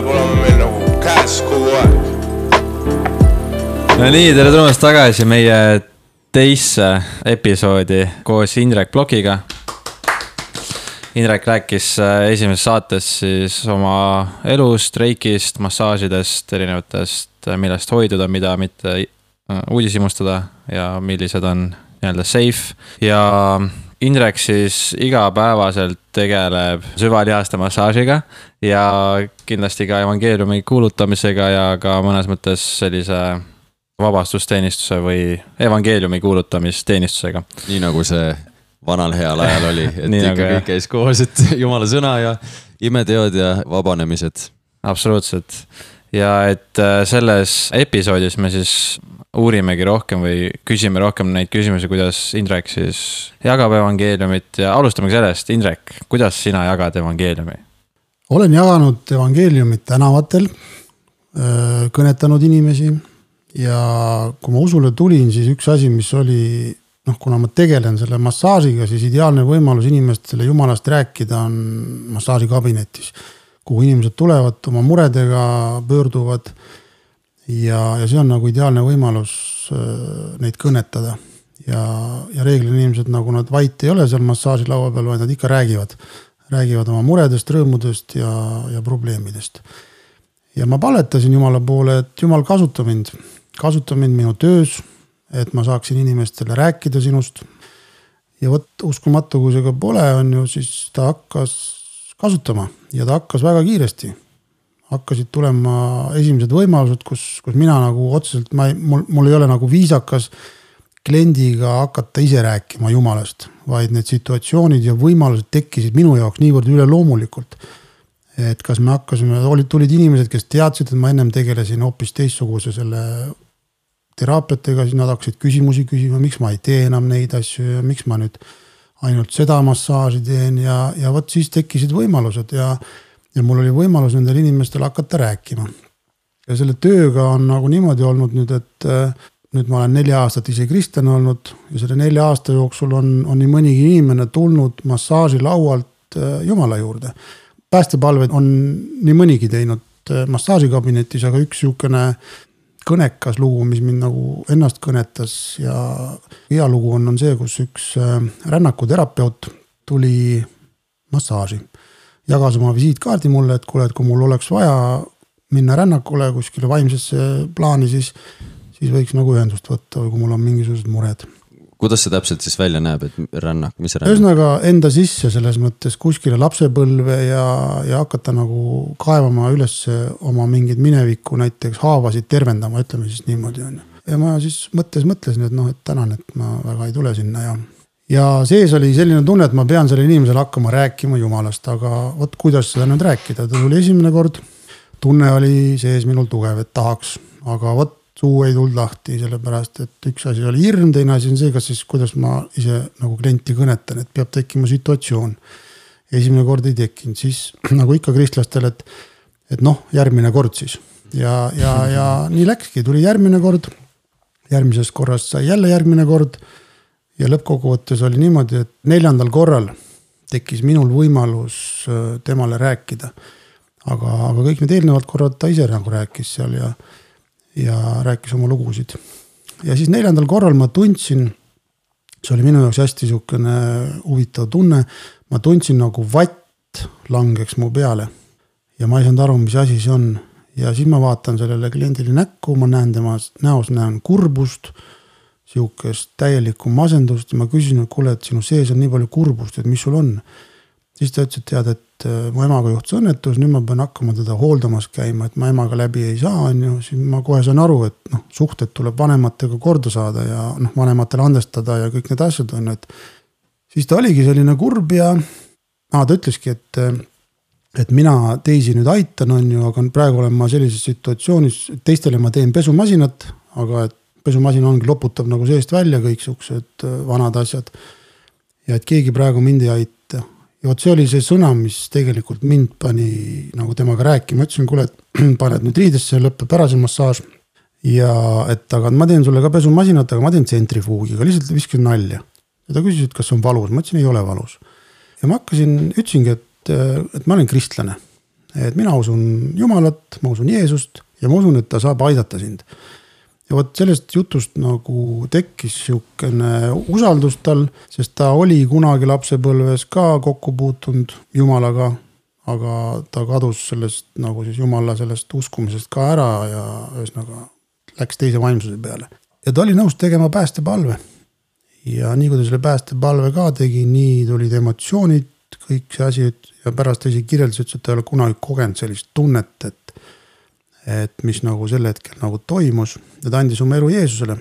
peab olema meil nagu käes kogu aeg. no nii, tere tulemast tagasi meie teisse episoodi koos Indrek Plokiga. Indrek rääkis äh, esimeses saates siis oma elust, reikist, massaažidest, erinevatest, millest hoiduda, mida mitte äh, uudishimustada ja millised on nii-öelda safe ja Indrek siis igapäevaselt tegeleb süvalihaste massaažiga ja kindlasti ka evangeeliumi kuulutamisega ja ka mõnes mõttes sellise vabastusteenistuse või evangeeliumi kuulutamisteenistusega. nii nagu see vanal heal ajal oli, et ikka nagu kõik käis koos, et jumala sõna ja imeteod ja vabanemised. absoluutselt. ja et äh, selles episoodis me siis uurimegi rohkem või küsime rohkem neid küsimusi, kuidas Indrek siis jagab evangeeliumit ja alustamegi sellest, Indrek, kuidas sina jagad evangeeliumi? olen jaganud evangeeliumit tänavatel, kõnetanud inimesi ja kui ma usule tulin, siis üks asi, mis oli noh, kuna ma tegelen selle massaažiga, siis ideaalne võimalus inimestele jumalast rääkida on massaažikabinetis, kuhu inimesed tulevad oma muredega, pöörduvad ja, ja see on nagu ideaalne võimalus äh, neid kõnetada. Ja, ja reeglina inimesed nagu nad vait ei ole seal massaažilaua peal, vaid nad ikka räägivad, räägivad oma muredest, rõõmudest ja, ja probleemidest. ja ma palvetasin Jumala poole, et Jumal kasuta mind, kasuta mind minu töös, et ma saaksin inimestele rääkida sinust. ja vot uskumatu, kui see ka pole, on ju, siis ta hakkas kasutama. Ja ta hakkas väga kiiresti hakkasid tulema esimesed võimalused, kus, kus mina nagu otseselt ma ei, mul, mul ei ole nagu viisakas kliendiga hakata ise rääkima jumalast, vaid need situatsioonid ja võimalused tekkisid minu jaoks niivõrd üleloomulikult. et kas me hakkasime, olid, tulid inimesed, kes teadsid, et ma ennem tegelesin hoopis teistsuguse selle teraapiatega, siis nad hakkasid küsimusi küsima, miks ma ei tee enam neid asju ja miks ma nüüd ainult seda massaaži teen ja, ja vot siis tekkisid võimalused ja ja mul oli võimalus nendel inimestel hakata rääkima. ja selle tööga on nagu niimoodi olnud nüüd, et äh, nüüd ma olen neli aastat ise kristlane olnud ja selle nelja aasta jooksul on, on nii mõnigi inimene tulnud massaažilaualt äh, Jumala juurde. päästepalved on nii mõnigi teinud äh, massaažikabinetis, aga üks sihukene kõnekas lugu, mis mind nagu ennast kõnetas ja hea lugu on, on see, kus üks rännakuterapeut tuli massaaži jagas oma visiitkaardi mulle, et kuule, et kui mul oleks vaja minna rännakule kuskile vaimsesse plaani, siis, siis võiks nagu ühendust võtta või kui mul on mingisugused mured. kuidas see täpselt siis välja näeb, et rännak, mis rännak? ühesõnaga enda sisse selles mõttes kuskile lapsepõlve ja, ja hakata nagu kaevama üles oma mingeid mineviku näiteks haavasid tervendama, ütleme siis niimoodi on ju. ja ma siis mõttes mõtlesin, et noh, et tänan, et ma väga ei tule sinna ja ja sees oli selline tunne, et ma pean sellele inimesele hakkama rääkima jumalast, aga vot kuidas seda nüüd rääkida, ta tuli esimene kord. tunne oli sees minul tugev, et tahaks, aga vot suu ei tulnud lahti, sellepärast et üks asi oli hirm, teine asi on see, kas siis kuidas ma ise nagu klienti kõnetan, et peab tekkima situatsioon. esimene kord ei tekkinud, siis nagu ikka kristlastel, et, et noh, järgmine kord siis ja, ja, ja nii läkski, tuli järgmine kord. järgmisest korrast sai jälle järgmine kord ja lõppkokkuvõttes oli niimoodi, et neljandal korral tekkis minul võimalus äh, temale rääkida. aga, aga kõik need eelnevad korrad ta ise nagu rääkis seal ja, ja rääkis oma lugusid. ja siis neljandal korral ma tundsin, see oli minu jaoks hästi sihukene huvitav tunne, ma tundsin nagu vatt langeks mu peale ja ma ei saanud aru, mis asi see on ja siis ma vaatan sellele kliendile näkku, ma näen tema näos näen kurbust sihukest täielikku masendust ja ma küsisin, et kuule, et sinu sees on nii palju kurbust, et mis sul on. siis ta ütles, et tead, et äh, mu emaga juhtus õnnetus, nüüd ma pean hakkama teda hooldamas käima, et ma emaga läbi ei saa, on ju, siis ma kohe sain aru, et noh, suhted tuleb vanematega korda saada ja noh, vanematele andestada ja kõik need asjad on et. siis ta oligi selline kurb ja ah, ta ütleski, et, et mina teisi nüüd aitan, on ju, aga praegu olen ma sellises situatsioonis, teistele ma teen pesumasinat, aga et pesumasin ongi, loputab nagu seest välja kõik siuksed äh, vanad asjad. ja et keegi praegu mind ei aita ja vot see oli see sõna, mis tegelikult mind pani nagu temaga rääkima, ütlesin, kuule, et paned nüüd riidesse, lõpeb ära see massaaž. ja et aga ma teen sulle ka pesumasinat, aga ma teen tsentrifuugiga, lihtsalt viskasin nalja. ja ta küsis, et kas on valus, ma ütlesin, ei ole valus. ja ma hakkasin, ütlesingi, et, et ma olen kristlane. et mina usun Jumalat, ma usun Jeesust ja ma usun, et ta saab aidata sind. Ja vot sellest jutust nagu tekkis sihukene usaldus tal, sest ta oli kunagi lapsepõlves ka kokku puutunud Jumalaga. aga ta kadus sellest nagu siis Jumala sellest uskumisest ka ära ja ühesõnaga läks teise vaimsuse peale. ja ta oli nõus tegema päästepalve. ja nii kui ta selle päästepalve ka tegi, nii tulid emotsioonid, kõik see asi ja pärast ta isegi kirjeldas, ütles, et ta ei ole kunagi kogenud sellist tunnet, et et mis nagu sel hetkel nagu toimus ja ta andis oma elu Jeesusele.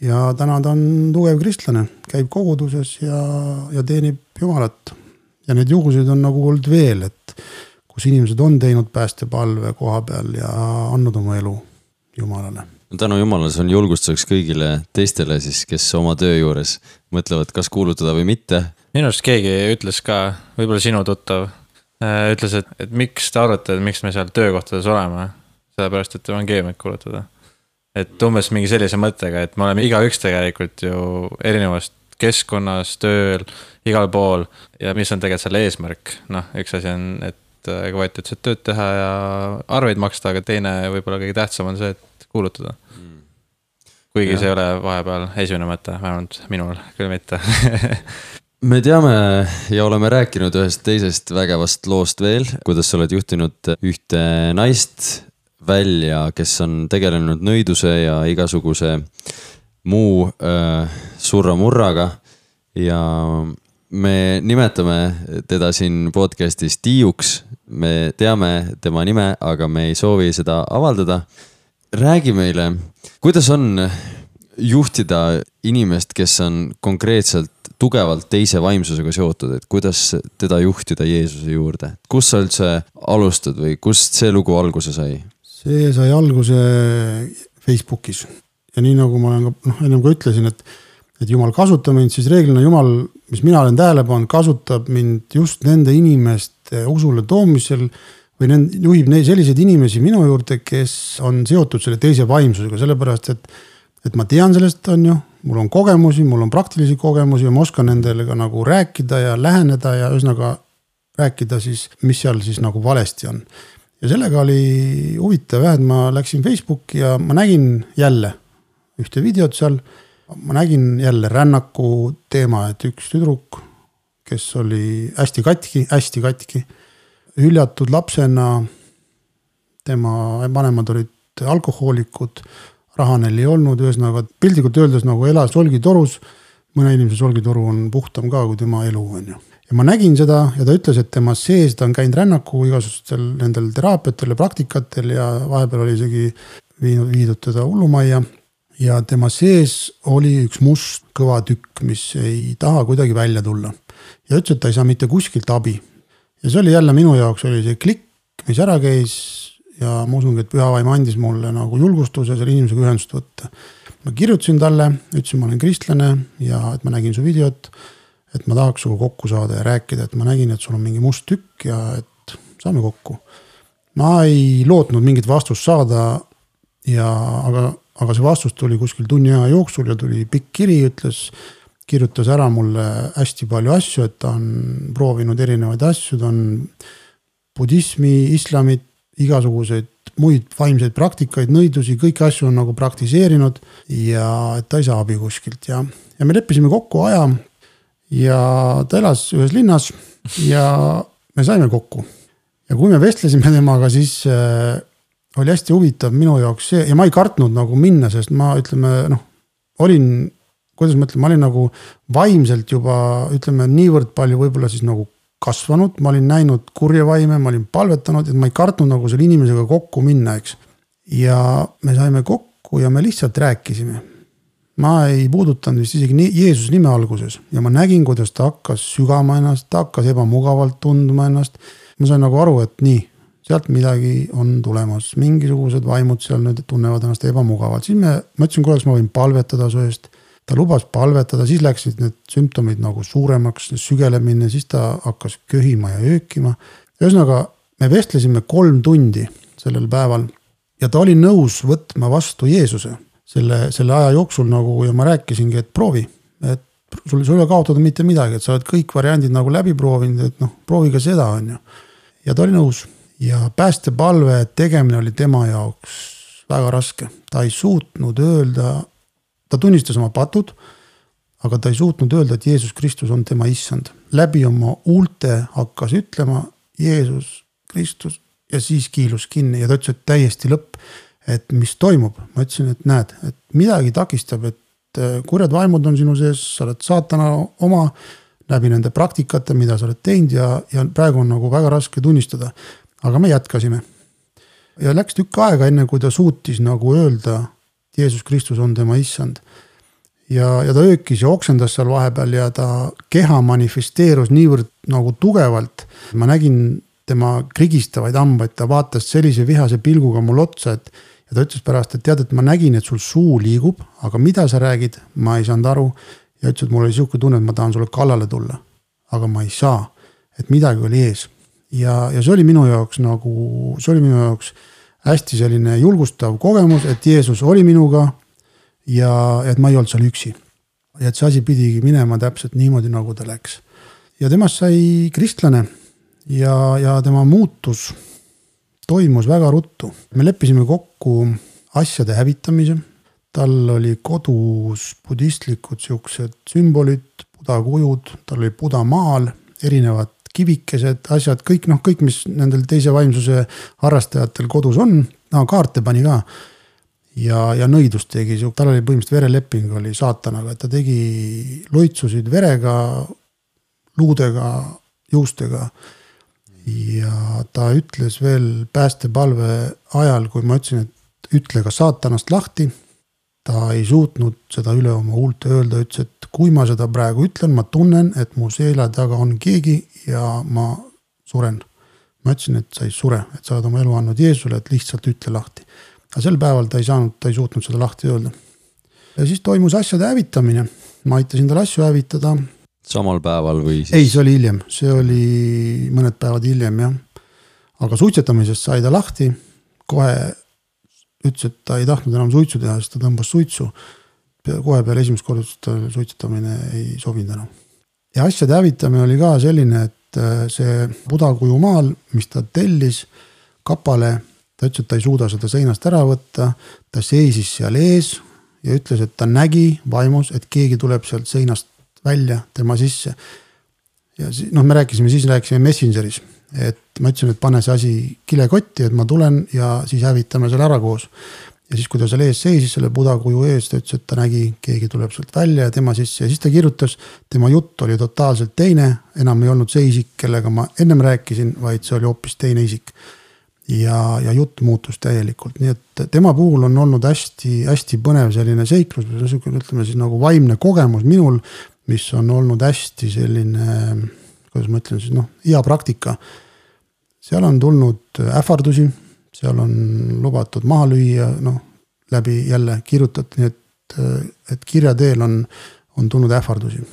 ja täna ta on tugev kristlane, käib koguduses ja, ja teenib Jumalat. ja neid juhuseid on nagu olnud veel, et kus inimesed on teinud päästepalve koha peal ja andnud oma elu Jumalale tänu jumalale, see on julgustuseks kõigile teistele siis, kes oma töö juures mõtlevad, kas kuulutada või mitte. minu arust keegi ütles ka, võib-olla sinu tuttav, ütles, et, et miks te arvate, et miks me seal töökohtades oleme. sellepärast, et evangeeliumit kuulutada. et umbes mingi sellise mõttega, et me oleme igaüks tegelikult ju erinevast keskkonnas, tööl, igal pool ja mis on tegelikult selle eesmärk, noh, üks asi on, et Kovat ütles, et tööd teha ja arveid maksta, aga teine võib-olla kõige tähtsam on see, et kuulutada mm.. kuigi ja. see ei ole vahepeal esimene mõte, vähemalt minul küll mitte me teame ja oleme rääkinud ühest teisest vägevast loost veel, kuidas sa oled juhtinud ühte naist välja, kes on tegelenud nõiduse ja igasuguse muu äh, surra-murraga. ja me nimetame teda siin podcast'is Tiiuks. me teame tema nime, aga me ei soovi seda avaldada räägi meile, kuidas on juhtida inimest, kes on konkreetselt tugevalt teise vaimsusega seotud, et kuidas teda juhtida Jeesuse juurde, kus sa üldse alustad või kust see lugu alguse sai? see sai alguse Facebookis ja nii nagu ma olen ka noh, ennem ka ütlesin, et, et jumal kasutab mind, siis reeglina jumal, mis mina olen tähele pannud, kasutab mind just nende inimeste usule toomisel või nend-, juhib neid selliseid inimesi minu juurde, kes on seotud selle teise vaimsusega, sellepärast et. et ma tean sellest, on ju, mul on kogemusi, mul on praktilisi kogemusi ja ma oskan nendele ka nagu rääkida ja läheneda ja ühesõnaga rääkida siis, mis seal siis nagu valesti on. ja sellega oli huvitav jah, et ma läksin Facebooki ja ma nägin jälle ühte videot seal. ma nägin jälle rännaku teema, et üks tüdruk, kes oli hästi katki, hästi katki hüljatud lapsena. tema vanemad olid alkohoolikud, raha neil ei olnud, ühesõnaga piltlikult öeldes nagu elas solgitorus. mõne inimese solgitoru on puhtam ka kui tema elu, on ju. ja ma nägin seda ja ta ütles, et tema sees, ta on käinud rännaku igasugustel nendel teraapiatel ja praktikatel ja vahepeal oli isegi viinud, viidud teda hullumajja ja tema sees oli üks must kõva tükk, mis ei taha kuidagi välja tulla. ja ütles, et ta ei saa mitte kuskilt abi, ja see oli jälle minu jaoks oli see klikk, mis ära käis ja ma usungi, et püha vaim andis mulle nagu julgustuse selle inimesega ühendust võtta. ma kirjutasin talle, ütlesin, ma olen kristlane ja et ma nägin su videot. et ma tahaks sinuga kokku saada ja rääkida, et ma nägin, et sul on mingi must tükk ja et saame kokku. ma ei lootnud mingit vastust saada ja, aga, aga see vastus tuli kuskil tunni aja jooksul ja tuli pikk kiri, ütles kirjutas ära mulle hästi palju asju, et ta on proovinud erinevaid asju, ta on budismi, islamit, igasuguseid muid vaimseid praktikaid, nõidusi, kõiki asju on nagu praktiseerinud ja et ta ei saa abi kuskilt ja, ja me leppisime kokku aja. ja ta elas ühes linnas ja me saime kokku. ja kui me vestlesime temaga, siis äh, oli hästi huvitav minu jaoks see ja ma ei kartnud nagu minna, sest ma ütleme noh, olin kuidas ma ütlen, ma olin nagu vaimselt juba ütleme niivõrd palju võib-olla siis nagu kasvanud, ma olin näinud kurje vaime, ma olin palvetanud, et ma ei kartnud nagu selle inimesega kokku minna, eks. ja me saime kokku ja me lihtsalt rääkisime. ma ei puudutanud vist isegi nii Jeesuse nime alguses ja ma nägin, kuidas ta hakkas sügama ennast, ta hakkas ebamugavalt tundma ennast. ma sain nagu aru, et nii, sealt midagi on tulemas, mingisugused vaimud seal nüüd tunnevad ennast ebamugavalt, siis me, ma ütlesin, kuule, kas ma võin palvetada su eest ta lubas palvetada, siis läksid need sümptomid nagu suuremaks, sügelemine, siis ta hakkas köhima ja öökima. ühesõnaga, me vestlesime kolm tundi sellel päeval ja ta oli nõus võtma vastu Jeesuse selle, selle aja jooksul nagu ja ma rääkisingi, et proovi, et sul, sul ei ole kaotada mitte midagi, et sa oled kõik variandid nagu läbi proovinud, et noh, proovi ka seda, on ju. ja ta oli nõus ja päästepalve tegemine oli tema jaoks väga raske, ta ei suutnud öelda, ta tunnistas oma patud. aga ta ei suutnud öelda, et Jeesus Kristus on tema issand, läbi oma huulte hakkas ütlema Jeesus Kristus ja siis kiilus kinni ja ta ütles, et täiesti lõpp. et mis toimub, ma ütlesin, et näed, et midagi takistab, et äh, kurjad vaimud on sinu sees, sa oled saatana oma läbi nende praktikate, mida sa oled teinud ja, ja praegu on nagu väga raske tunnistada. aga me jätkasime. ja läks tükk aega, enne kui ta suutis nagu öelda, Jeesus Kristus on tema issand. ja, ja ta öökis ja oksendas seal vahepeal ja ta keha manifesteerus niivõrd nagu tugevalt. ma nägin tema krigistavaid hambaid, ta vaatas sellise vihase pilguga mulle otsa, et. ja ta ütles pärast, et tead, et ma nägin, et sul suu liigub, aga mida sa räägid, ma ei saanud aru ja ütles, et mul oli sihuke tunne, et ma tahan sulle kallale tulla. aga ma ei saa, et midagi oli ees. ja, ja see oli minu jaoks nagu, see oli minu jaoks hästi selline julgustav kogemus, et Jeesus oli minuga. ja et ma ei olnud seal üksi. ja et see asi pidigi minema täpselt niimoodi, nagu ta läks. ja temast sai kristlane ja, ja tema muutus toimus väga ruttu. me leppisime kokku asjade hävitamise tal oli kodus budistlikud siuksed sümbolid, buda kujud, tal oli buda maal, erinevad kivikesed, asjad, kõik noh, kõik, mis nendel teise vaimsuse harrastajatel kodus on, no kaarte pani ka. ja, ja nõidust tegi, tal oli põhimõtteliselt vereleping oli saatanaga, et ta tegi loitsusid verega, luudega, juustega. ja ta ütles veel päästepalve ajal, kui ma ütlesin, et ütle ka saatanast lahti ta ei suutnud seda üle oma huulte öelda, ütles, et kui ma seda praegu ütlen, ma tunnen, et mu selja taga on keegi ja ma suren. ma ütlesin, et sa ei sure, et sa oled oma elu andnud Jeesusele, et lihtsalt ütle lahti. aga sel päeval ta ei saanud, ta ei suutnud seda lahti öelda. ja siis toimus asjade hävitamine, ma aitasin tal asju hävitada. samal päeval või siis? ei, see oli hiljem, see oli mõned päevad hiljem jah. aga suitsetamisest sai ta lahti kohe ütles, et ta ei tahtnud enam suitsu teha, siis ta tõmbas suitsu. kohe peale esimest korda ütles, et suitsetamine ei sobinud enam. Ja asjade hävitamine oli ka selline, et äh, see pudakuju maal, mis ta tellis kapale, ta ütles, et ta ei suuda seda seinast ära võtta. ta seisis seal ees ja ütles, et ta nägi vaimus, et keegi tuleb sealt seinast välja tema sisse. ja siis noh, me rääkisime, siis rääkisime Messengeris et ma ütlesin, et pane see asi kilekotti, et ma tulen ja siis hävitame selle ära koos. Ja siis, kui ta seal ees seisis, selle pudakuju ees, ta ütles, et ta nägi, keegi tuleb sealt välja ja tema sisse ja siis ta kirjutas. tema jutt oli totaalselt teine, enam ei olnud see isik, kellega ma ennem rääkisin, vaid see oli hoopis teine isik. ja, ja jutt muutus täielikult, nii et tema puhul on olnud hästi-hästi põnev selline seiklus, niisugune ütleme siis nagu vaimne kogemus minul, mis on olnud hästi selline kuidas ma ütlen siis noh, hea praktika. seal on tulnud ähvardusi, seal on lubatud maha lüüa, noh läbi jälle kirjutatud, nii et, et kirja teel on, on tulnud ähvardusi.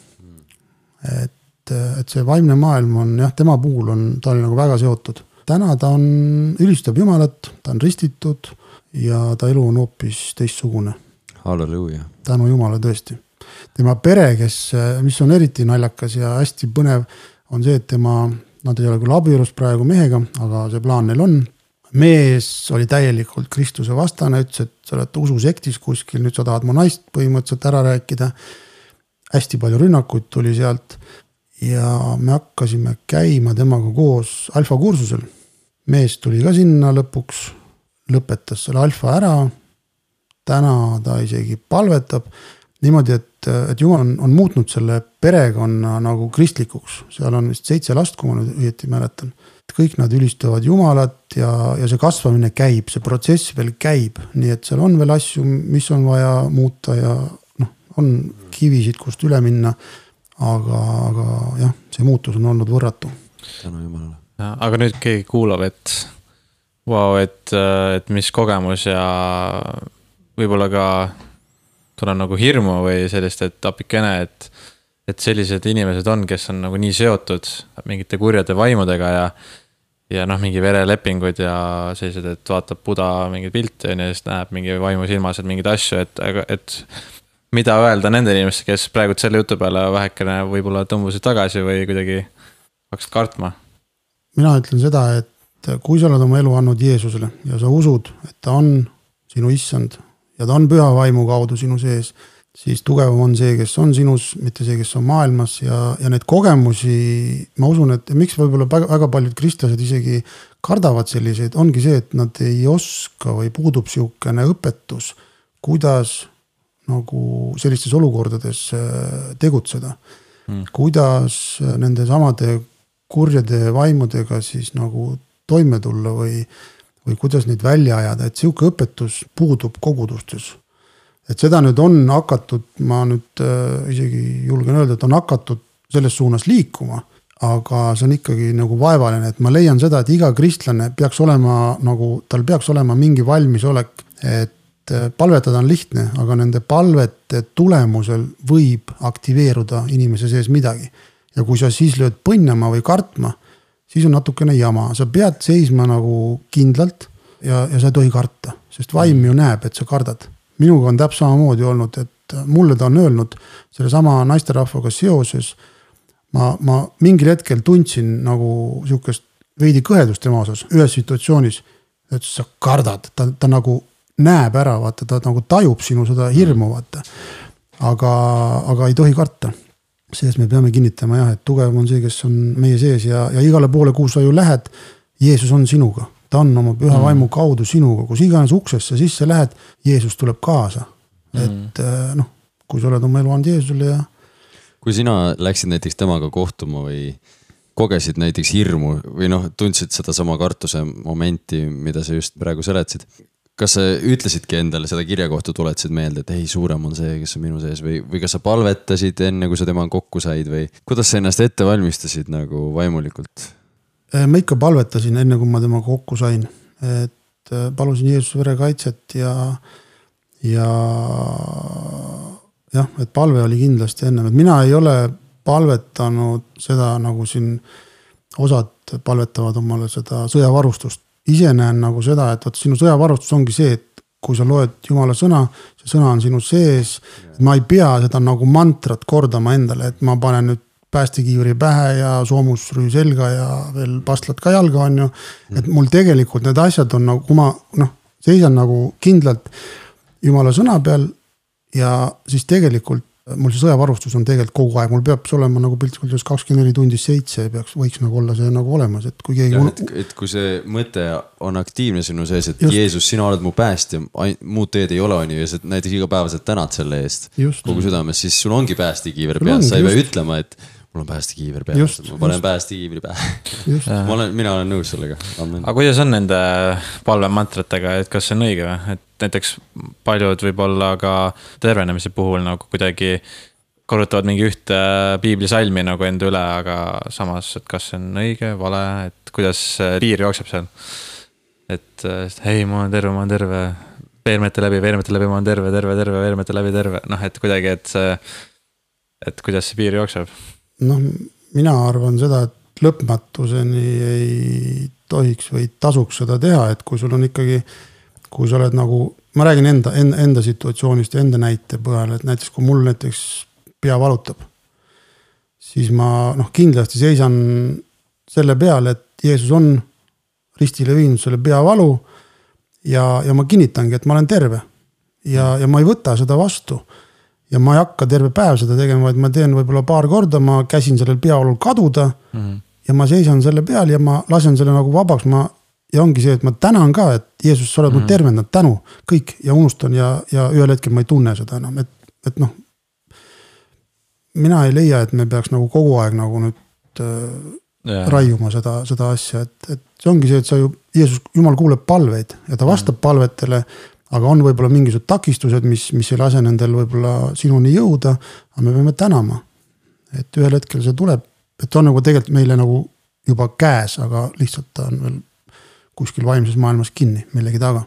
et, et see vaimne maailm on jah, tema puhul on, ta oli nagu väga seotud. täna ta on, ülistab Jumalat, ta on ristitud ja ta elu on hoopis teistsugune. halleluuja. tänu Jumala tõesti tema pere, kes, mis on eriti naljakas ja hästi põnev, on see, et tema, nad ei ole küll abielus praegu mehega, aga see plaan neil on. Mees oli täielikult Kristuse vastane, ütles, et sa oled ususektis kuskil, nüüd sa tahad mu naist põhimõtteliselt ära rääkida. hästi palju rünnakuid tuli sealt ja me hakkasime käima temaga koos alfa kursusel. mees tuli ka sinna lõpuks, lõpetas selle alfa ära. täna ta isegi palvetab niimoodi, et, et jumal on, on muutnud selle perekonna nagu kristlikuks, seal on vist seitse last, kui ma nüüd õieti mäletan. Kõik nad ülistavad Jumalat ja, ja see kasvamine käib, see protsess veel käib, nii et seal on veel asju, mis on vaja muuta ja noh, on kivisid, kust üle minna. aga, aga jah, see muutus on olnud võrratu. tänu Jumalale. aga nüüd keegi kuulab, et vau wow,, et, et mis kogemus ja võib-olla ka tunneb nagu hirmu või sellist, et appikene, et. Et sellised inimesed on, kes on nagu nii seotud mingite kurjade vaimudega ja. ja noh, mingi verelepingud ja sellised, et vaatab Buda mingeid pilte on ju, ja siis näeb mingi vaimusilmas, et mingeid asju, et, et. mida öelda nendele inimestele, kes praegu selle jutu peale vähekene võib-olla tõmbusid tagasi või kuidagi hakkasid kartma? mina ütlen seda, et kui sa oled oma elu andnud Jeesusele ja sa usud, et ta on sinu issand ja ta on püha vaimu kaudu sinu sees, siis tugevam on see, kes on sinus, mitte see, kes on maailmas ja, ja neid kogemusi, ma usun, et miks võib-olla väga, väga paljud kristlased isegi kardavad selliseid, ongi see, et nad ei oska või puudub sihukene õpetus, kuidas nagu sellistes olukordades äh, tegutseda mm.. kuidas nende samade kurjade vaimudega siis nagu toime tulla või, või kuidas neid välja ajada, et sihuke õpetus puudub kogudustes. Et seda nüüd on hakatud, ma nüüd äh, isegi julgen öelda, et on hakatud selles suunas liikuma. aga see on ikkagi nagu vaevaline, et ma leian seda, et iga kristlane peaks olema nagu, tal peaks olema mingi valmisolek, et äh, palvetada on lihtne, aga nende palvete tulemusel võib aktiveeruda inimese sees midagi. ja kui sa siis lööd põnnama või kartma, siis on natukene jama, sa pead seisma nagu kindlalt ja, ja sa ei tohi karta, sest vaim ju näeb, et sa kardad. Minuga on täpselt samamoodi olnud, et mulle ta on öelnud sellesama naisterahvaga seoses. ma, ma mingil hetkel tundsin nagu sihukest veidi kõhedust tema osas ühes situatsioonis. ta ütles, sa kardad, ta, ta nagu näeb ära, vaata, ta nagu tajub sinu seda hirmu, vaata. aga, aga ei tohi karta sest me peame kinnitama jah, et tugevam on see, kes on meie sees ja, ja igale poole, kuhu sa ju lähed. Jeesus on sinuga, ta on oma püha mm. vaimu kaudu sinuga, kus iganes uksesse sisse lähed, Jeesus tuleb kaasa mm.. et äh, noh, kui sa oled oma elu andnud Jeesusele ja. kui sina läksid näiteks temaga kohtuma või kogesid näiteks hirmu või noh, tundsid sedasama kartuse momenti, mida sa just praegu seletasid kas sa ütlesidki endale seda kirja kohta, tuletasid meelde, et ei, suurem on see, kes on minu sees või, või kas sa palvetasid enne, kui sa temaga kokku said või kuidas sa ennast ette valmistasid nagu vaimulikult? Äh, ma ikka palvetasin enne, kui ma temaga kokku sain, et äh, palusin Jeesuse vere kaitset ja, ja jah, et palve oli kindlasti ennem, et mina ei ole palvetanud seda nagu siin osad palvetavad omale seda sõjavarustust. Ise näen nagu seda, et vot sinu sõjavarustus ongi see, et kui sa loed jumala sõna, see sõna on sinu sees. ma ei pea seda nagu mantrat kordama endale, et ma panen nüüd päästekiivri pähe ja soomusrüü selga ja veel pastlad ka jalga, on ju. et mul tegelikult need asjad on nagu, kui ma noh, seisan nagu kindlalt jumala sõna peal. ja siis tegelikult mul see sõjavarustus on tegelikult kogu aeg, mul peab see olema nagu piltlikult öeldes kakskümmend neli tundi seitse peaks, võiks nagu olla see nagu olemas, et kui keegi. Et, et kui see mõte on aktiivne sinu sees, et Just. Jeesus, sina oled mu päästja, muud teed ei ole, on ju, ja sa näiteks igapäevaselt tänad selle eest. kogu südames, siis sul ongi päästekiiver peas, sa ei pea ütlema, et mul on päästekiiver peas, ma panen päästekiivri pähe ma olen, mina olen nõus sellega. aga kuidas on nende palvemantratega, et kas see on õige või, et näiteks paljud võib-olla ka tervenemise puhul nagu kuidagi korrutavad mingi ühte piiblisalmi nagu enda üle, aga samas, et kas see on õige, vale, et kuidas piir jookseb seal. et ei, ma olen terve, ma olen terve, veermete läbi, veermete läbi, ma olen terve, terve, terve, veermete läbi, terve, noh, et kuidagi, et see, et kuidas see piir jookseb noh, mina arvan seda, et lõpmatuseni ei tohiks või tasuks seda teha, et kui sul on ikkagi, kui sa oled nagu, ma räägin enda, enda, enda situatsioonist ja enda näite põhjal, et näiteks kui mul näiteks pea valutab. siis ma noh, kindlasti seisan selle peal, et Jeesus on ristile viinud selle peavalu. ja, ja ma kinnitangi, et ma olen terve ja, ja ma ei võta seda vastu ja ma ei hakka terve päev seda tegema, vaid ma teen võib-olla paar korda, ma käsin sellel peaolul kaduda mm. -hmm. ja ma seisan selle peal ja ma lasen selle nagu vabaks, ma. ja ongi see, et ma tänan ka, et Jeesus, sa oled mm -hmm. mul tervendanud, tänu, kõik ja unustan ja, ja ühel hetkel ma ei tunne seda enam, et, et noh. mina ei leia, et me peaks nagu kogu aeg nagu nüüd äh, yeah. raiuma seda, seda asja, et, et see ongi see, et sa ju, Jeesus, jumal kuuleb palveid ja ta vastab mm -hmm. palvetele aga on võib-olla mingisugused takistused, mis, mis ei lase nendel võib-olla sinuni jõuda. aga me peame tänama, et ühel hetkel see tuleb, et on nagu tegelikult meile nagu juba käes, aga lihtsalt ta on veel kuskil vaimses maailmas kinni millegi taga.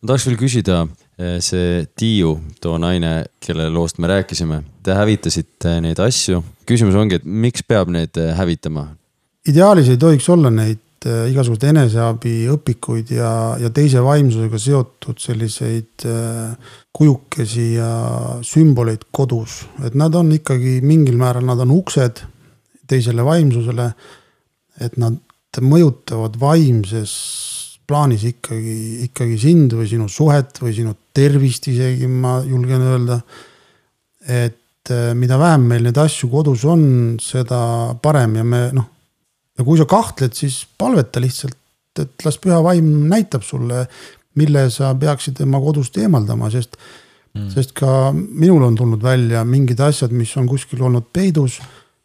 ma tahaks veel küsida, eh, see Tiiu, too naine, kelle loost me rääkisime, te hävitasite neid asju. küsimus ongi, et miks peab neid eh, hävitama? ideaalis ei tohiks olla neid Äh, igasuguseid eneseabiõpikuid ja, ja teise vaimsusega seotud selliseid äh, kujukesi ja sümboleid kodus, et nad on ikkagi mingil määral, nad on uksed teisele vaimsusele. et nad mõjutavad vaimses plaanis ikkagi, ikkagi sind või sinu suhet või sinu tervist isegi, ma julgen öelda. et äh, mida vähem meil neid asju kodus on, seda parem ja me noh. Ja kui sa kahtled, siis palveta lihtsalt, et las püha vaim näitab sulle, mille sa peaksid tema kodust eemaldama, sest mm.. sest ka minul on tulnud välja mingid asjad, mis on kuskil olnud peidus.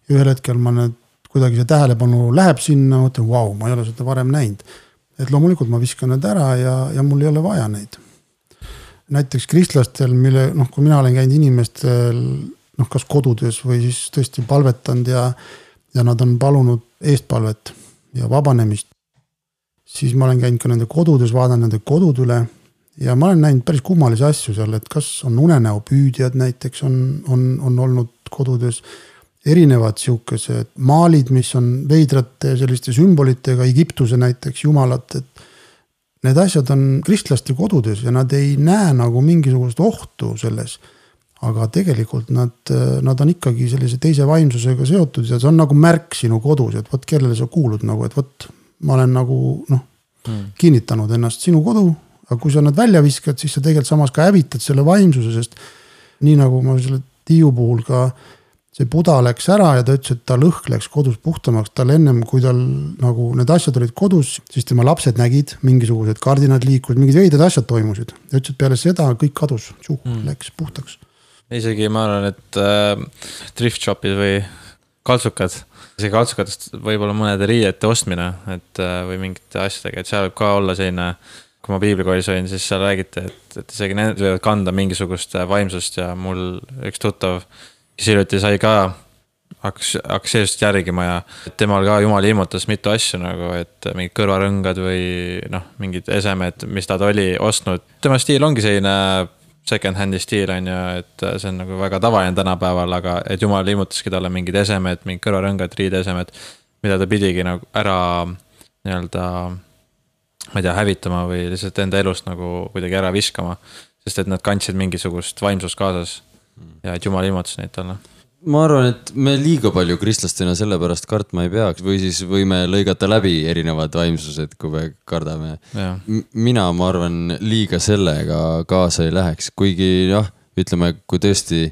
ühel hetkel ma need, kuidagi see tähelepanu läheb sinna, mõtlen, vau, ma ei ole seda varem näinud et loomulikult ma viskan need ära ja, ja mul ei ole vaja neid. näiteks kristlastel, mille noh, kui mina olen käinud inimestel noh, kas kodudes või siis tõesti palvetanud ja, ja nad on palunud eestpalvet ja vabanemist. siis ma olen käinud ka nende kodudes, vaadanud nende kodud üle ja ma olen näinud päris kummalisi asju seal, et kas on unenäopüüdjad näiteks on, on, on olnud kodudes erinevad sihukesed maalid, mis on veidrate selliste sümbolitega, Egiptuse näiteks jumalat, et. Need asjad on kristlaste kodudes ja nad ei näe nagu mingisugust ohtu selles. Aga tegelikult nad, nad on ikkagi sellise teise vaimsusega seotud ja see on nagu märk sinu kodus, et vot kellele sa kuulud nagu, et vot. ma olen nagu noh mm. kinnitanud ennast sinu kodu, aga kui sa nad välja viskad, siis sa tegelikult samas ka hävitad selle vaimsuse, sest. nii nagu ma selle Tiiu puhul ka see Buda läks ära ja ta ütles, et ta lõhk läks kodus puhtamaks, tal ennem kui tal nagu need asjad olid kodus, siis tema lapsed nägid mingisugused kardinad liikusid, mingid veidrad asjad toimusid. ta ütles, et peale seda kõik kadus, mm. läks puhtaks. Isegi ma arvan, et äh, thrift shop'id või kaltsukad, isegi kaltsukatest võib-olla mõnede riiete ostmine, et äh, või mingite asjadega, et seal võib ka olla selline kui ma piiblikoolis olin, siis seal räägiti, et, et isegi need võivad kanda mingisugust vaimsust ja mul üks tuttav kes hiljuti sai ka, hakkas, hakkas Jeesust järgima ja temal ka jumal ilmutas mitu asju nagu, et mingid kõrvarõngad või noh, mingid esemed, mis ta oli ostnud. tema stiil ongi selline second-hand'i stiil on ju, et see on nagu väga tavaline tänapäeval, aga et jumal ilmutaski talle mingid esemed, mingid kõrvarõngad, riideesemed. mida ta pidigi nagu ära nii-öelda, ma ei tea, hävitama või lihtsalt enda elust nagu kuidagi ära viskama. sest et nad kandsid mingisugust vaimsust kaasas ja et jumal ilmutas neid talle ma arvan, et me liiga palju kristlastena sellepärast kartma ei peaks või siis võime lõigata läbi erinevad vaimsused, kui me kardame. mina, ma arvan, liiga sellega kaasa ei läheks, kuigi jah, ütleme, kui tõesti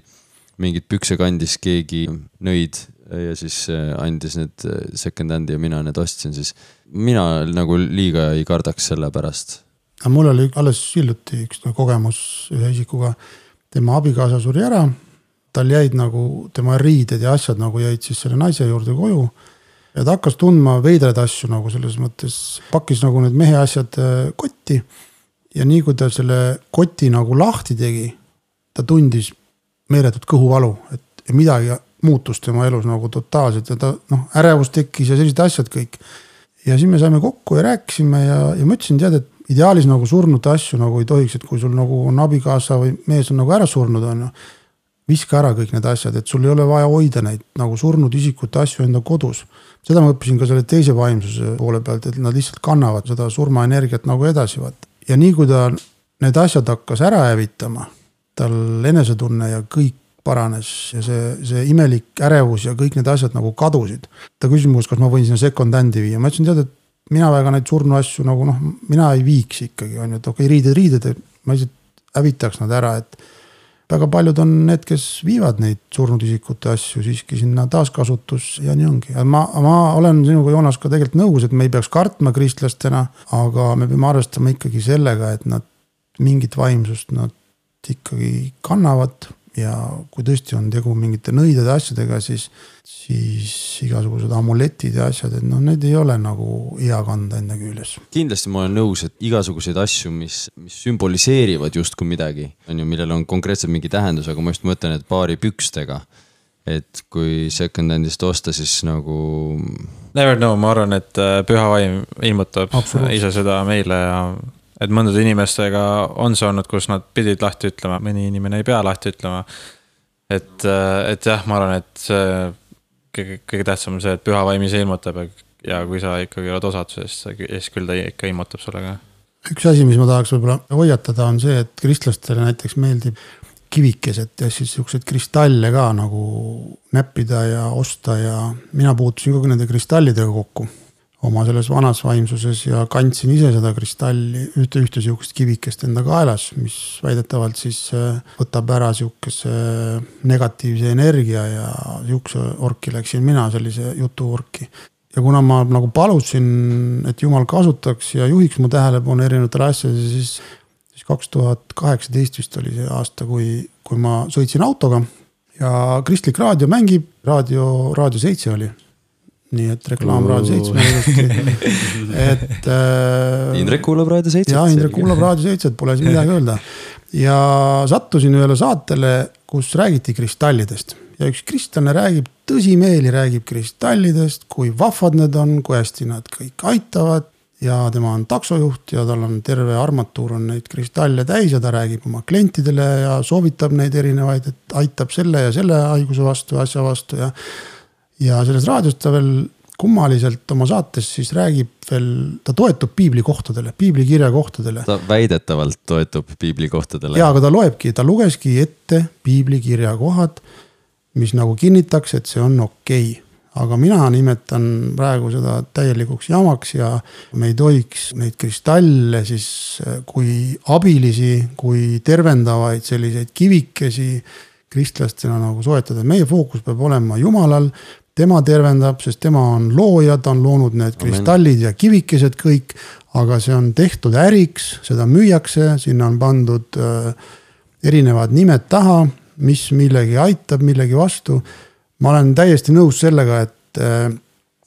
mingit pükse kandis keegi nõid ja siis äh, andis need äh, second-hand'i ja mina need ostsin, siis mina nagu liiga ei kardaks selle pärast. aga mul oli alles hiljuti üks kogemus ühe isikuga tema abikaasa suri ära. Tal jäid nagu tema riided ja asjad nagu jäid siis selle naise juurde koju. ja ta hakkas tundma veidraid asju nagu selles mõttes, pakkis nagu need mehe asjad äh, kotti. ja nii kui ta selle koti nagu lahti tegi, ta tundis meeletut kõhuvalu, et midagi muutus tema elus nagu totaalselt ja ta noh, ärevus tekkis ja sellised asjad kõik. ja siis me saime kokku ja rääkisime ja, ja ma ütlesin, tead, et ideaalis nagu surnute asju nagu ei tohiks, et kui sul nagu on abikaasa või mees on nagu ära surnud, on ju. Viska ära kõik need asjad, et sul ei ole vaja hoida neid nagu surnud isikute asju enda kodus. seda ma õppisin ka selle teise vaimsuse poole pealt, et nad lihtsalt kannavad seda surmaenergiat nagu edasi, vaat. ja nii kui ta need asjad hakkas ära hävitama, tal enesetunne ja kõik paranes ja see, see imelik ärevus ja kõik need asjad nagu kadusid. ta küsis mu käest, kas ma võin sinna second-hand'i viia, ma ütlesin tead, et mina väga neid surnuasju nagu noh, mina ei viiks ikkagi on ju, et okei okay,, riided, riided, ma lihtsalt hävitaks nad ära, et. Väga paljud on need, kes viivad neid surnud isikute asju siiski sinna taaskasutus ja nii ongi, ma, ma olen sinuga, Joonas, ka tegelikult nõus, et me ei peaks kartma kristlastena. aga me peame arvestama ikkagi sellega, et nad mingit vaimsust nad ikkagi kannavad ja kui tõesti on tegu mingite nõidade asjadega, siis, siis igasugused amuletid ja asjad, et noh, need ei ole nagu hea kanda enda küljes. kindlasti ma olen nõus, et igasuguseid asju, mis, mis sümboliseerivad justkui midagi, on ju, millel on konkreetselt mingi tähendus, aga ma just mõtlen, et paari pükstega. et kui second-hand'ist osta, siis nagu. Never know, ma arvan, et äh, püha vaim ilmutab ise seda meile ja et mõndade inimestega on see olnud, kus nad pidid lahti ütlema, mõni inimene ei pea lahti ütlema. et, et jah, ma arvan, et see kõige, kõige tähtsam on see, et püha vaim ise ilmutab ja, ja kui sa ikkagi oled osaduses, siis küll ta ikka ilmutab sulle ka. üks asi, mis ma tahaks võib-olla hoiatada, on see, et kristlastele näiteks meeldib kivikesed ja siis siukseid kristalle ka nagu näppida ja osta ja mina puutusin kogu nende kristallidega kokku oma selles vanas vaimsuses ja kandsin ise seda kristalli, ühte, ühte sihukest kivikest enda kaelas, mis väidetavalt siis äh, võtab ära sihukese negatiivse energia ja sihukese orki läksin mina, sellise jutu orki. ja kuna ma nagu palusin, et jumal kasutaks ja juhiks mu tähelepanu erinevatele asjadele, siis, siis kaks tuhat kaheksateist vist oli see aasta, kui, kui ma sõitsin autoga ja kristlik raadio mängib, raadio, Raadio seitse oli nii et reklaam Raadio seitsmele ilusti, et äh,. Indrek kuulab Raadio seitset. ja Indrek kuulab Raadio seitset, pole siin midagi öelda. ja sattusin ühele saatele, kus räägiti kristallidest ja üks kristlane räägib tõsimeeli, räägib kristallidest, kui vahvad need on, kui hästi nad kõik aitavad ja tema on taksojuht ja tal on terve armatuur on neid kristalle täis ja ta räägib oma klientidele ja soovitab neid erinevaid, et aitab selle ja selle haiguse vastu, asja vastu ja ja selles raadios ta veel kummaliselt oma saates siis räägib veel, ta toetub piibli kohtadele, piiblikirja kohtadele. ta väidetavalt toetub piibli kohtadele. ja, aga ta loebki, ta lugeski ette piiblikirja kohad, mis nagu kinnitaks, et see on okei okay. aga mina nimetan praegu seda täielikuks jamaks ja me ei tohiks neid kristalle siis kui abilisi, kui tervendavaid selliseid kivikesi kristlastena nagu soetada, meie fookus peab olema jumalal, tema tervendab, sest tema on looja, ta on loonud need kristallid ja kivikesed kõik. aga see on tehtud äriks, seda müüakse, sinna on pandud äh, erinevad nimed taha, mis millegi aitab, millegi vastu. ma olen täiesti nõus sellega, et äh,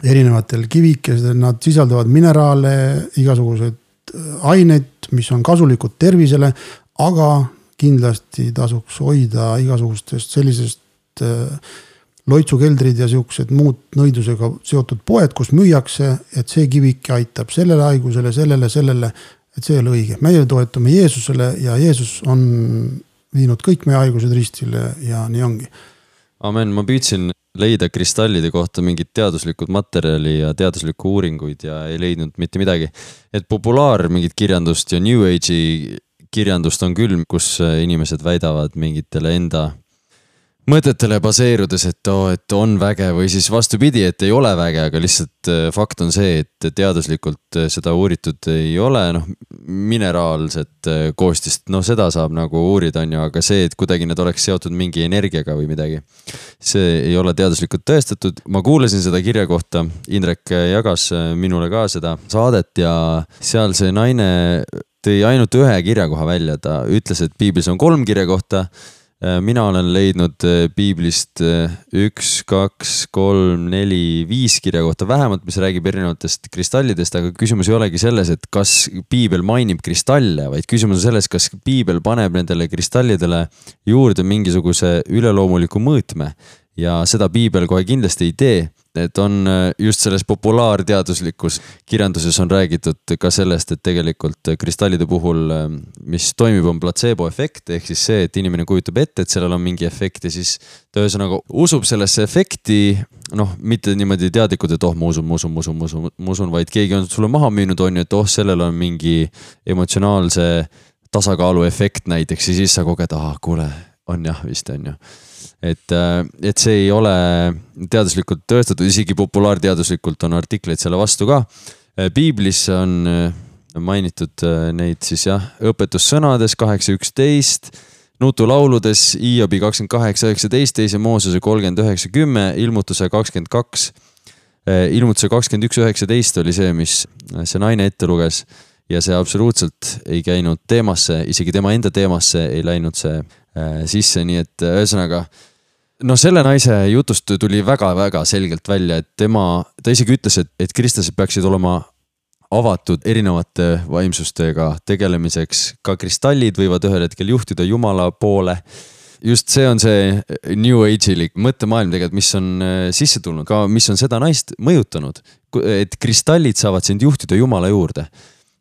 erinevatel kivikestel, nad sisaldavad mineraale, igasuguseid äh, aineid, mis on kasulikud tervisele, aga kindlasti tasuks hoida igasugustest sellisest äh, loitsukeldrid ja siuksed muud nõidusega seotud poed, kus müüakse, et see kivike aitab sellele haigusele, sellele, sellele. et see ei ole õige, meie toetume Jeesusele ja Jeesus on viinud kõik meie haigused ristile ja nii ongi. amen, ma püüdsin leida kristallide kohta mingit teaduslikud materjali ja teaduslikku uuringuid ja ei leidnud mitte midagi. et populaar mingit kirjandust ja New Age'i kirjandust on küll, kus inimesed väidavad mingitele enda mõtetele baseerudes, et oo oh,, et on väge või siis vastupidi, et ei ole väge, aga lihtsalt äh, fakt on see, et teaduslikult äh, seda uuritud ei ole, noh. mineraalset äh, koostist, noh, seda saab nagu uurida, on ju, aga see, et kuidagi need oleks seotud mingi energiaga või midagi. see ei ole teaduslikult tõestatud, ma kuulasin seda kirja kohta, Indrek jagas minule ka seda saadet ja seal see naine tõi ainult ühe kirjakoha välja, ta ütles, et piiblis on kolm kirjakohta mina olen leidnud äh, piiblist äh, üks, kaks, kolm, neli, viis kirja kohta vähemalt, mis räägib erinevatest kristallidest, aga küsimus ei olegi selles, et kas piibel mainib kristalle, vaid küsimus on selles, kas piibel paneb nendele kristallidele juurde mingisuguse üleloomuliku mõõtme ja seda piibel kohe kindlasti ei tee. Et on äh, just selles populaarteaduslikus kirjanduses on räägitud ka sellest, et tegelikult kristallide puhul, äh, mis toimib, on platseeboefekt ehk siis see, et inimene kujutab ette, et sellel on mingi efekt ja siis ta ühesõnaga usub sellesse efekti. noh, mitte niimoodi teadlikult, et oh, ma usun, ma usun, ma usun, ma usun, ma usun, vaid keegi on sulle maha müünud, on ju, et oh, sellel on mingi emotsionaalse tasakaalu efekt näiteks. Ja siis sa koged, ah, kuule, on jah vist on ju et, äh, et see ei ole teaduslikult tõestatud, isegi populaarteaduslikult on artikleid selle vastu ka. Äh, piiblis on äh, mainitud neid siis jah, õpetussõnades kaheksa, üksteist nutulauludes Hiobi kakskümmend kaheksa, üheksateist, teise Moosese kolmkümmend üheksa, kümme, ilmutuse kakskümmend kaks. ilmutuse kakskümmend üks, üheksateist oli see, mis see naine ette luges ja see absoluutselt ei käinud teemasse, isegi tema enda teemasse ei läinud see sisse, nii et ühesõnaga no selle naise jutust tuli väga-väga selgelt välja, et tema, ta isegi ütles, et, et kristlased peaksid olema avatud erinevate vaimsustega tegelemiseks, ka kristallid võivad ühel hetkel juhtida Jumala poole. just see on see New Age'ilik mõttemaailm tegelikult, mis on äh, sisse tulnud ka, mis on seda naist mõjutanud. et kristallid saavad sind juhtida Jumala juurde.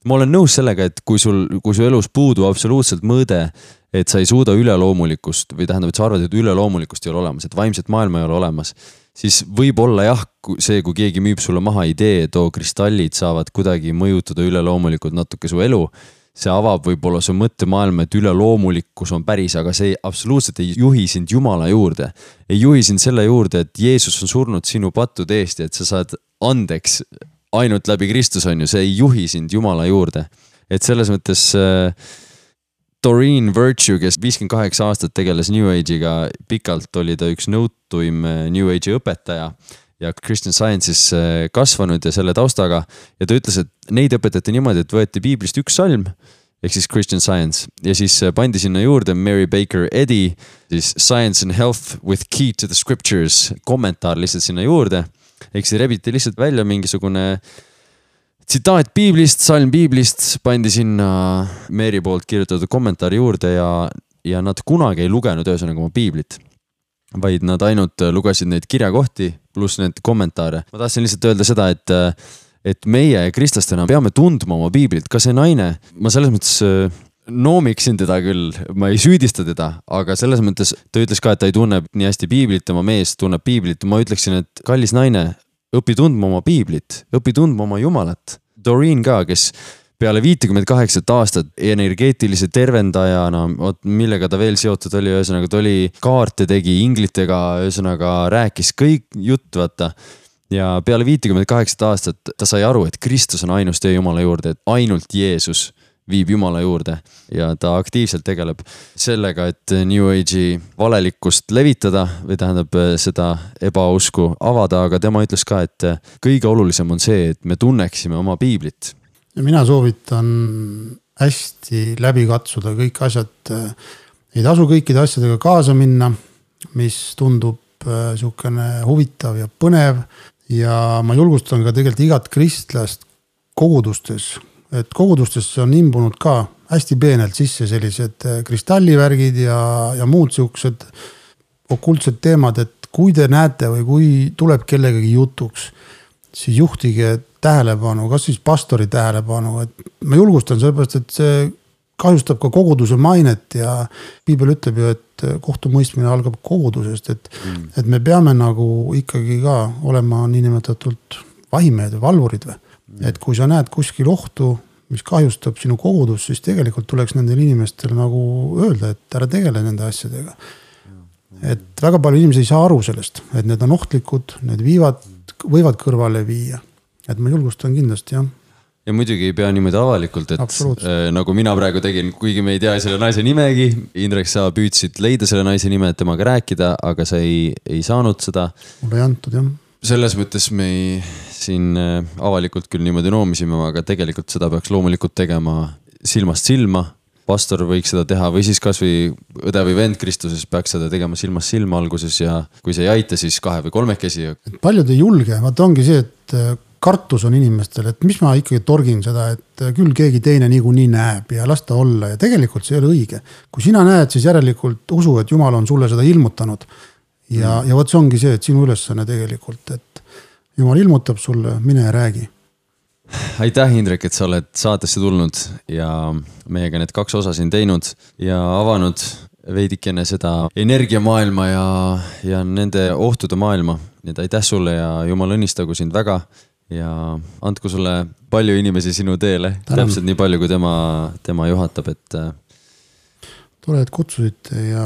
Ma olen nõus sellega, et kui sul, kui su elus puudub absoluutselt mõõde et sa ei suuda üleloomulikust või tähendab, et sa arvad, et üleloomulikust ei ole olemas, et vaimset maailma ei ole olemas. siis võib-olla jah, see, kui keegi müüb sulle maha idee, et oo kristallid saavad kuidagi mõjutada üleloomulikult natuke su elu. see avab võib-olla su mõttemaailma, et üleloomulikkus on päris, aga see absoluutselt ei juhi sind Jumala juurde. ei juhi sind selle juurde, et Jeesus on surnud sinu pattude eest ja et sa saad andeks ainult läbi Kristuse on ju, see ei juhi sind Jumala juurde. et selles mõttes äh, Doreen Virtue, kes viiskümmend kaheksa aastat tegeles New Age'iga, pikalt oli ta üks nõutuim äh, New Age'i õpetaja ja Christian Science'is äh, kasvanud ja selle taustaga ja ta ütles, et neid õpetati niimoodi, et võeti piiblist üks salm ehk siis Christian Science ja siis äh, pandi sinna juurde Mary Baker Eddy, siis Science and Health with key to the scriptures kommentaar lihtsalt sinna juurde. Ehk siis rebiti lihtsalt välja mingisugune tsitaat piiblist, salm piiblist, pandi sinna Mary poolt kirjutatud kommentaar juurde ja, ja nad kunagi ei lugenud ühesõnaga oma piiblit. vaid nad ainult lugesid neid kirjakohti pluss need kommentaare. ma tahtsin lihtsalt öelda seda, et, et meie kristlastena peame tundma oma piiblit, ka see naine, ma selles mõttes noomiksin teda küll, ma ei süüdista teda, aga selles mõttes ta ütles ka, et ta ei tunne nii hästi piiblit, tema mees tunneb piiblit, ma ütleksin, et kallis naine, õpi tundma oma piiblit, õpi tundma oma jumalat. Doreen ka, kes peale viitekümmet kaheksat aastat energeetilise tervendajana, vot millega ta veel seotud oli, ühesõnaga ta oli, kaarte tegi inglitega, ühesõnaga rääkis kõik jutt, vaata. ja peale viitekümmet kaheksat aastat ta sai aru, et Kristus on ainus tee Jumala juurde, et ainult Jeesus viib Jumala juurde ja ta aktiivselt tegeleb sellega, et New Age'i valelikkust levitada või tähendab seda ebausku avada, aga tema ütles ka, et kõige olulisem on see, et me tunneksime oma piiblit ja mina soovitan hästi läbi katsuda kõik asjad. ei tasu kõikide asjadega kaasa minna, mis tundub äh, sihukene huvitav ja põnev. ja ma julgustan ka tegelikult igat kristlast kogudustes, et kogudustesse on imbunud ka hästi peenelt sisse sellised äh, kristallivärgid ja, ja muud siuksed okultsed teemad, et kui te näete või kui tuleb kellegagi jutuks, siis juhtige tähelepanu, kas siis pastori tähelepanu, et ma julgustan sellepärast, et see kahjustab ka koguduse mainet ja piibel ütleb ju, et kohtumõistmine algab kogudusest, et mm., et me peame nagu ikkagi ka olema niinimetatult vahimehed või valvurid või. Et kui sa näed kuskil ohtu, mis kahjustab sinu kogudust, siis tegelikult tuleks nendel inimestel nagu öelda, et ära tegele nende asjadega et väga palju inimesi ei saa aru sellest, et need on ohtlikud, need viivad, võivad kõrvale viia. et ma julgustan kindlasti jah, ja muidugi ei pea niimoodi avalikult, et äh, nagu mina praegu tegin, kuigi me ei tea selle naise nimegi. Indrek, sa püüdsid leida selle naise nime, et temaga rääkida, aga sa ei, ei saanud seda. mulle ei antud jah. selles mõttes me ei, siin äh, avalikult küll niimoodi noomisime, aga tegelikult seda peaks loomulikult tegema silmast silma. pastor võiks seda teha või siis kasvõi õde või vend Kristuses peaks seda tegema silmast silma alguses ja kui see ei aita, siis kahe või kolmekesi. paljud ei julge, vaata ongi see, et äh, kartus on inimestel, et mis ma ikkagi torgin seda, et äh, küll keegi teine niikuinii näeb ja las ta olla ja tegelikult see ei ole õige. kui sina näed, siis järelikult usu, et jumal on sulle seda ilmutanud. ja mm., ja vot see ongi see, et sinu ülesanne tegelikult, et jumal ilmutab sulle, mine ja räägi aitäh, Indrek, et sa oled saatesse tulnud ja meiega need kaks osa siin teinud ja avanud veidikene seda energiamaailma ja, ja nende ohtude maailma. nii et aitäh sulle ja jumal õnnistagu sind väga ja andku sulle palju inimesi sinu teele, täpselt nii palju, kui tema, tema juhatab, et äh, tore, et kutsusite ja,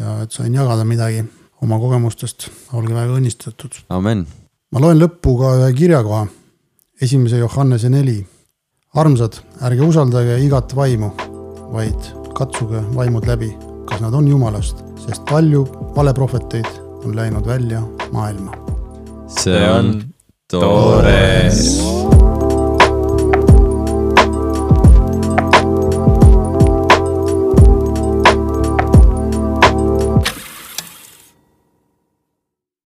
ja et sain jagada midagi oma kogemustest, olge väga õnnistatud. amen. Ma loen lõppu ka ühe kirjakoha, esimese Johannese neli. armsad, ärge usaldage igat vaimu, vaid katsuge vaimud läbi, kas nad on jumalast, sest palju valeprohveteid on läinud välja maailma. see on tore.